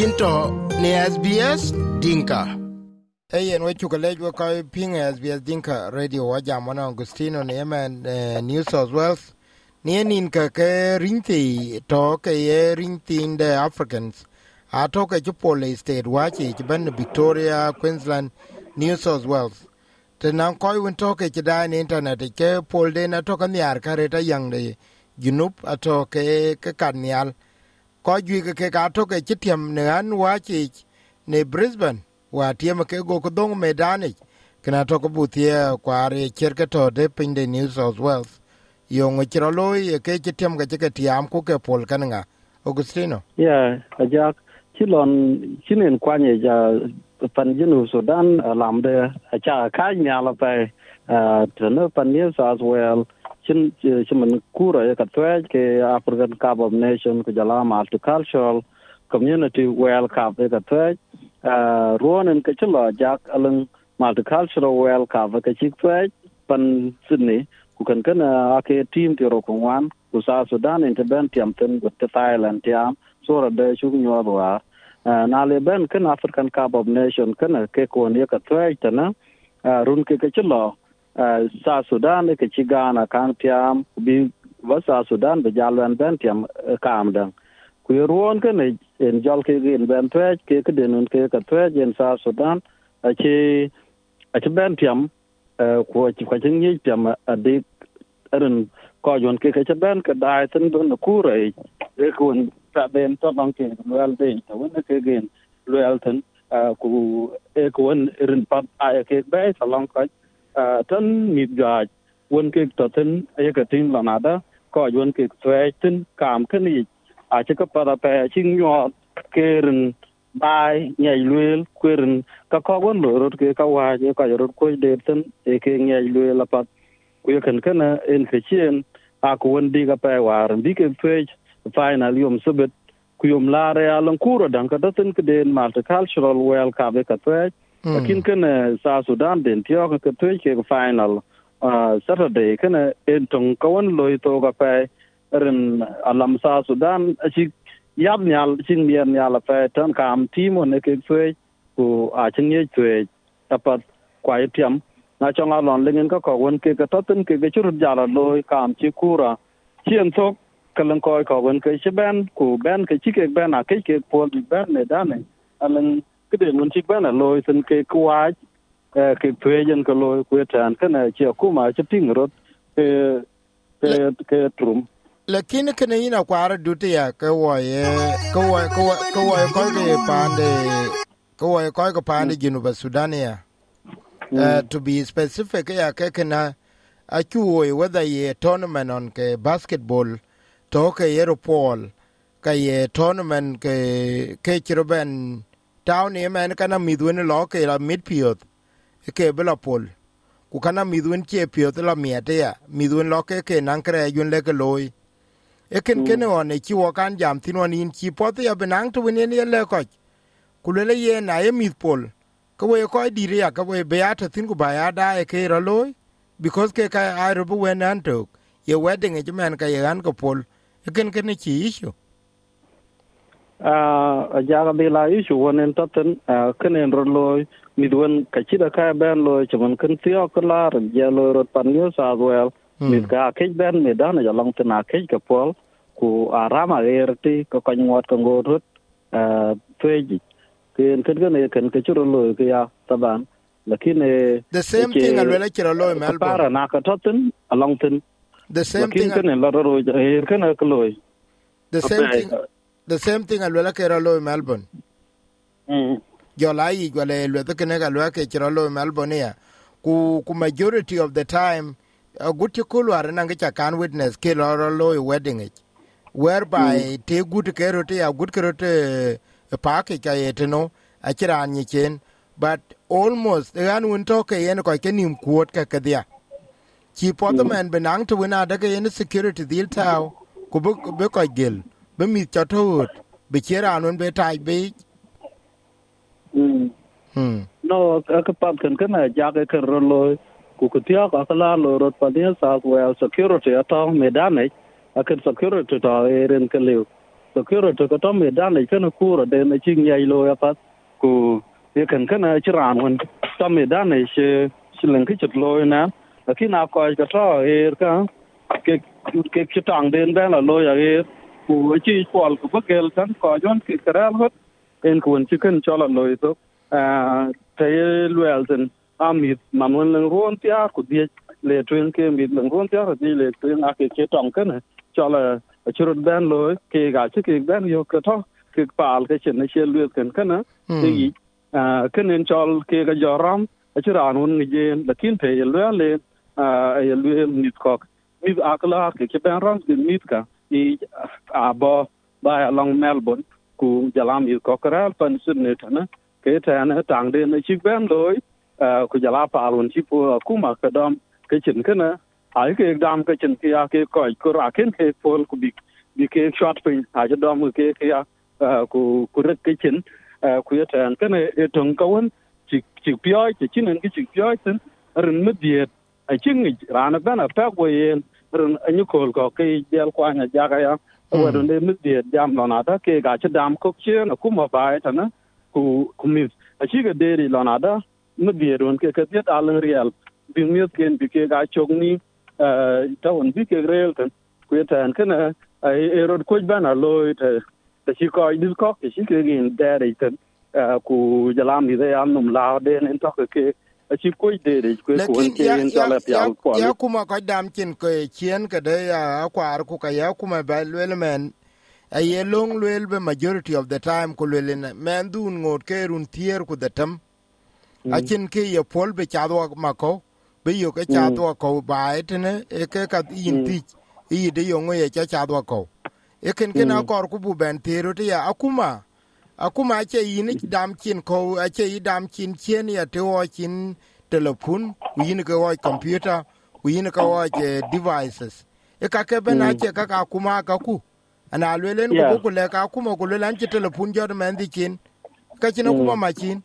yinto ni SBS Dinka. Eyen we chukalej we koi ping SBS Dinka radio wa jamana Agustino ni yemen New South Wales. Ni enin ka ke rinti to ke ye rinti in the Africans. A to ke chupole state wachi chiban Victoria, Queensland, New South Wales. Te nang koi win to ke chida ni internet ke pol de na to ka niar ka reta yang de junup ato ke ke kan nial. Ko jwi ke ka to ke chitiam ne an wa chi ne Brisbane wa tiem ke go ko dong medani kana to ko butie kwa re cher ke to de pin de New South Wales. Yo ngo chiro lo ye ke chitiam ke ke tiam ku ke pol kan nghe Augustino. Yeah ajak chilon chinen kwanye ja pan jinu Sudan lam de cha ka nya la pe tno pan New South Wales chin chiman kura ya katwe ke African Cup of Nation ku jala multicultural community world cup ya katwe à, ruonen ke chilo jak aleng multicultural world cup ke chitwe pan Sydney. Ku kan kan ake team ti ro kongwan ku sa Sudan in ben tiam ten ku Thailand, tiam sura de chu nyoba na le ben kan African Cup of Nation kan ke ko ne katwe tana run ke ke chilo Eh, sa Sudan, ke ci gana kan tiam bi ba sa Sudan, be jalwan ben tiam eh, kam dang. Ku ruon ke ne, en jal ke gen ben twe ke ke denun ke ka twe en sa Sudan, a ci a ci ben tiam eh, ku ci ko ci ni tiam a de ren ko jon ke ke ben, ke dai ten don ku re e kun ta ben to bang ke wel de ta won ke gen wel ten ku e ku ren pat a ke be sa long ka tan mịp gà quân kịch tờ tin ai cái tin là nada có quân kịch thuê tin cảm cái này à chỉ có para pe chinh nhỏ keren bai nhảy lùi keren các có quân lửa rồi cái cao hòa như cái rồi quay để tân để cái nhảy lùi là pat quy cần cái này in cái chuyện à quân đi cái pe hòa rồi đi cái thuê final yom subit kuyum la re alon kuro dan ka datin cái den cultural well ka be ka thuê lakin kana sa sudan den tiyo ka tuwe ke final saturday kana en tong kawan loy to ka pa ren alam sa sudan achi yab nyal chin mier nyal pa tan kam timo ne ke tuwe ku a chin ye tuwe tapat kwai tiam na chong alon lingen ka ko won ke ka totin ke ge chur jala loy kam chi kura chien tok kalang koy ko won ke chi ben ku ben ke chi ke ben a ke ke pol ben ne dane alang cái điểm muốn chích bên là lôi xin cái quái cái thuê dân cái lôi quê tràn cái này chỉ có mà chấp tin rồi cái cái cái trum. Lakini kana ina kwara dute ya ka waye ka waye ka waye ko ke pande ka waye ko ke pande ginu ba sudan ya. Uh, to be specific ya ka kana a chuo whether ye tournament on ke basketball to ke aeropol ka ye tournament ke ke chiroben town ni men kana midwen lo ke la mid piot ke bela pol. Ku kana midwen ke piot la miete ya midwen lo ke ke nan kre yun le ke loy e ken ken on e ki kan jam tin on in ki pot ya benang tu wen ne le ko ku le ye na ye mid pol. Ko we ko di ya ko we be ata tin ku ba ya da e ke ro loy because ke ka ai ro bu wen an tok. Ye wedding e men ka ye an ko pol. E ken ken ki issue a jaga de la isu wonen taten kenen ro loy midwen kachida ka ben loy chaman kan tiyo kala ya loy rot pan yo sa wel mid ka ke ben me dan ya long tena ke ka pol ku arama erti ko kan ngot ko ngorut tweji ken ken ken ken ke churo loy ke ya taban lakini the same thing alwela chiro loy melbourne para na ka taten along ten the same thing ken la ro er ken ka loy the same thing the same thing alwela ke lo Melbourne. Mm. Yo la yi gwale lwetho kene ka lwa ke chiro lo Melbourne ya. Ku ku majority of the time a good to kulu are nange witness ke lo lo wedding it. Whereby mm. te good ke rote ya good ke rote pa ke ka yetno a chira ni chen but almost the un to ke yen ko ke nim kuot ka ke dia. Chi po the man benang to wina daga yen security deal taw ku be ko gel. Be mi cho thut be chera non be tai be no ka pat kan kana ja ka kan ro lo ku ku tia ka kala lo ro pa dia sa well security ata medan ne akan security ta eren ka lew security ko to me dan ne kana kuro de na chin yai lo ya pat ku ye kan kana chiran won to me ne she shilen ki chit lo na ki na ko ka to e ka ke ke chitang den ben la lo ya e ku chi pol ku bakel tan ko jon ki kara hot en ku chi kan cho la lo to a te luel ten amit man won lang ron tia ku die le tuen ke mit lang ron tia di le tuen a ke che tong kana cho la churut ben lo ke ga chi ke ben yo ka to ke pal ke chen che luel kan kana ti a kenen chol ke ga joram a chiran un ngi lakin pe luel le a luel nit kok mit akla ke ke ran din mit ka i abo bo, ba along melbourne ku jalam i kokral pan sun ne tana ke tana tang de na chi ben loy ku jala pa lun chi pu ku ma ka dam ke chin kana ai ke dam ke chin kia ke ko ku ra ken ke pol ku bi bi ke shot pin. A ja dam ke ke ya ku ku re ke chin ku ya tan kana e tong ka won chi chi pyo chi chin en ke chi pyo tin rin mi diet a chin ni ra na bana pa ko yen rin anyu kol ko ke del kwa nya ja ga ya wa rin de mi diet jam lo na ta ke ga cha dam ko che na ku ma ba ta na ku ku mi a chi ga de ri lo na da mi diet won ke ke diet a leng riel bi mi ken bi ke ga chok ni ta won bi ke rel tan ku ya tan kana ai e rod ko bana lo ta ta chi ko dis ko chi ke gin de ri tan ku jalam ni de am num la de en to ke a chi ko de de ku ko ke en ta la pya ko ya kuma ka dam kin ko chien ke de ya kwar ku ka ya kuma ba lwel men. A ye long lwel be majority of the time ku lwel men dun ngot ke run tier ku the tam a chin ke ye pol be chadwa mako be yo ke chadwa ko ba etne e ke ka yin ti i de yo ngoye cha chadwa ko. E ken ken kor ku bu ben tero ti ya akuma akuma che yin dam chin ko a che i dam chin chen ya te o chin telefon ku yin ke o computer ku yin ke o devices. E ka ke ben a che ka ka kuma ka ku. Ana lwelen ko ku le ka kuma ku le an che telefon jor men di chin. Ka chin kuma ma chin.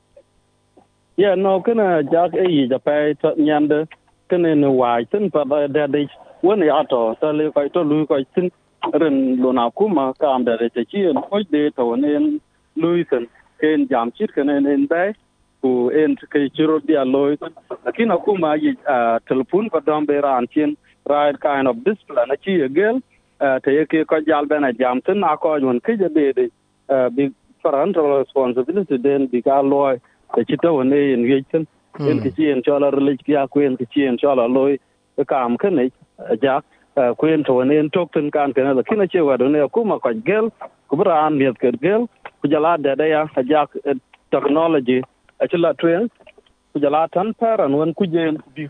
Yeah no kana jak e yi ja pe to nyande kana ne wa tin pa da de won ya to ta le ko to lu ko tin ren lo na kuma ka am da de chi en ko de to ne luisen ken jam chit kana ne be ku en ke chiro dia loy lakini akuma yi telefon pa dom be ran chin right kind of discipline. Na chi gel te ke ko jal bena jam tin na ko won ke je de big parental responsibility den bi ka loy te chita won e en ye tin en ke chi en chola relig ya ku en ke chi en chola loy kam ke ne ja ku to ne en tok tin kan ke la kina che wa do ne akuma ko gel ku bra an miet ke gel. Ku jala de de ya ja technology. Achila twen ku jala tan paran won ku je bi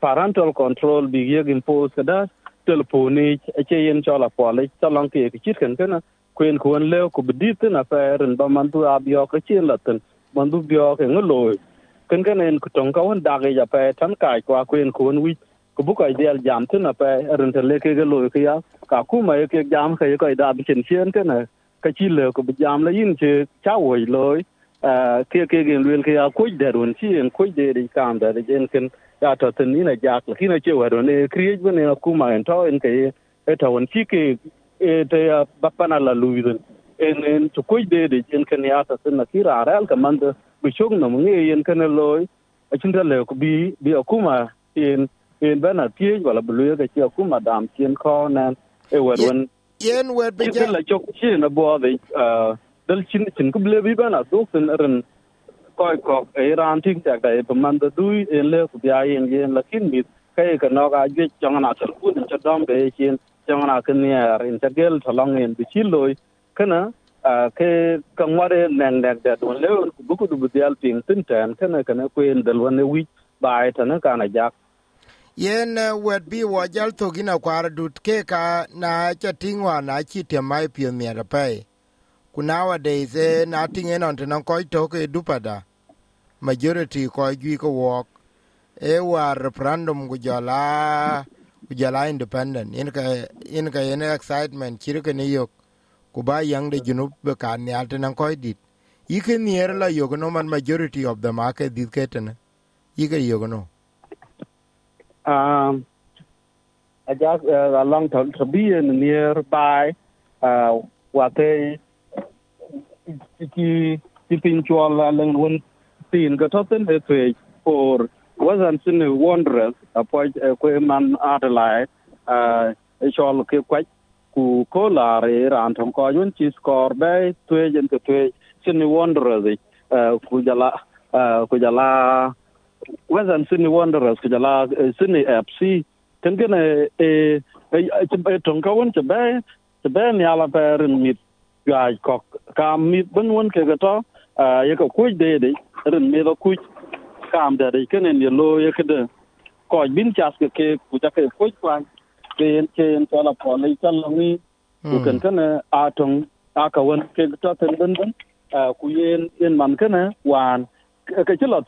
parental control bi yeg impose kada telefoni che yen chola pole chalong ke ke chit kan kana kwen kuon leo ku bidit na paran ba man mandu abio ka chen laten mandu bio ke ngolo kan kan en ku tong ka won da ge ja pa tan kai kwa kwen kuon wi ku bu kai del jam tin na pe ren te le ke ge lo ke ya. Ka ku ma ke jam ke ko da bi chen chen kana ka chi le ku bi jam la yin che cha woi loi. Ke ke ge lu ke ya, ku de run chi, en ku de ri kam da de en ken. Ya to ten ni na jak ki na che wa ron e kriej ne ku ma en to en ke e to won chi ke e te ya, ba pa na la lu luiden en en to ku de de en ken ya ta tin na ki ra ra ka man de. Bi chung no ngi en ken e lo a chin da le ko bi bi ku ma en ba na tie wala bu le ke chi akuma dam chen ko na e wa ron yen wet be ja la chok chi na bo de dal chin chin ku ble bi bana do tin ren koy ko e ran ting tak dai pa man da dui en le ku bia yen yen la kin mit kai ka no ga je chong na tel ku cha dom be chin chong na kin ya rin cha gel thalong en bi chi loy kana ke kang ware nang dak da don le ku bu ku du dial ping tin tan kana kana ku en dal wan wi bai ta na kana jak yen wet bi wo jal to gina kwar dut ke ka na cha tingwa na chi te mai pio mi ra pai. Ku nowadays eh, na tinge non te non koi to ke dupada. Majority ko gi ko wok. E war referendum ku jala ku jala independent. In ka in ka yen excitement chir ke ne yok. Ku ba yang de junub be kan ni alte non koi dit. Yike nier la yok no man majority of the market dit ke tene yike yok no um I just uh, along to, to be in nearby à, uh what they ki ki pin chwal la leng won tin ga toten he twe for wasn't in wondrous a point ko man adelaide uh chol ke kwaj ku ko la re ran thong ko yun chi score be twe jen ke sin wondrous uh ku jala uh ku jala wasn't sin wondrous ku jala sin fc ten gene e e thong ko won che be che be ni ala perin mit ga ko ka mit ben won ke ga to uh ye ko ku de de ren mi do ku kam da de kenen ye lo ye ke de. Ko bin chas ke ke ku ja ke ku kwan ken ken to la po le chal lo ni. Ku ken ken a tong a ka won ke to ten ben ben ku yen yen man ken wan ke chlo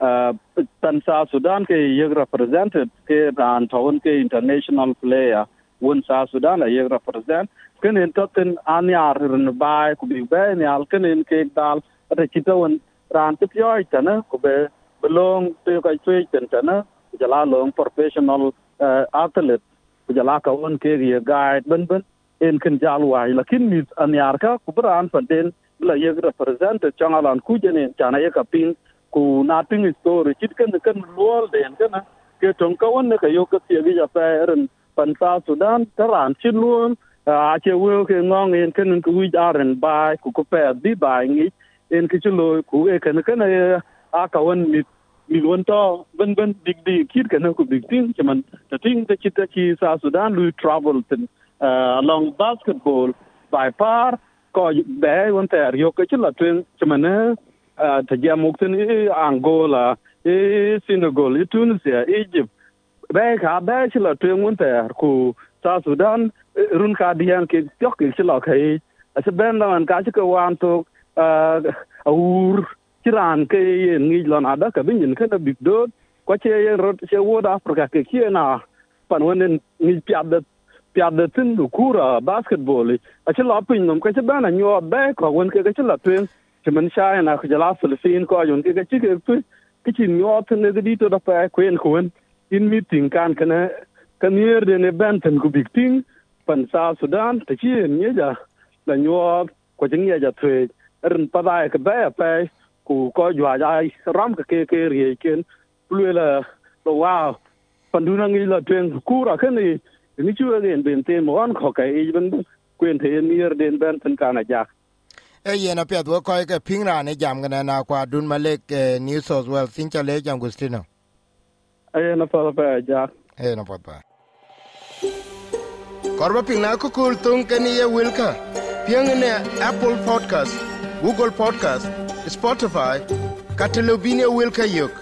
twe tan sa sudan ke ye represented ke ran to ke international player won sa sudan ye represent ken en to ten an yar ren bai ku bi be ni al ken en ke dal re chitawon ran ti pyo ta ku be belong te ka twe ten ta na jala long professional uh, athlete jala ka won ke ye guide ben ben en ken jal wa lakin mi an yar ka ku bran fan den la ye represent changalan ku jene chana ye ka pin ku na pin story chit ken ken lol den kana ke tong ka won ne ka yo ka tie gi ja pa ren pan sa sudan taran chin luôn a che wo ke ngong en ken ku wi aren bai ku ko pe di bai ngi en ke chulo ku e ken ken a ka won mi mi won to ben ben big di kit kan ko big thing chaman the thing that chita chi sa sudan lu travel tin uh, along basketball by par ko be won ter yo ke chila twen chaman uh, ta mukten i angola i senegal i tunisia egypt. Be ka be chila twen ter ku sa sudan. Run ka dian ke tyok ke chila kai ase ben da ka chi wan to uh, aur chiran ke yen ngi lon ada ka bin ka da big dot kwa che yen rot che wod da afrika ke ki na pan wonen ngi piad da piad da tin kura basketball a la pin nom ka che bana nyo be ko won ke ka che la twen che man sha na khujala jala ko ayun ke ka ke tu ki chi nyo ne di to da pa kwen ko in meeting kan kana kan yer de ne benten ku big ting pan sa sudan ta chi ne ja la nyot ko jing ya ja twe rin pa da ke ba pa ku ko jwa ja ram ke ke ke ri ken plue la lo wa pan du na ngi la twen ku ra ken ni ni chu ga gen ben te mo an ko ka e ben kwen te ni er den benten kana ja e yen pet wo ko ke pingra ne jam gana na kwa dun malek new south wales sin chale jam gustino e na pa pa ja e na pa pa korba pingna ku kul tung ke ni ye wilka piang ne apple podcast google podcast spotify katelobine wilka yok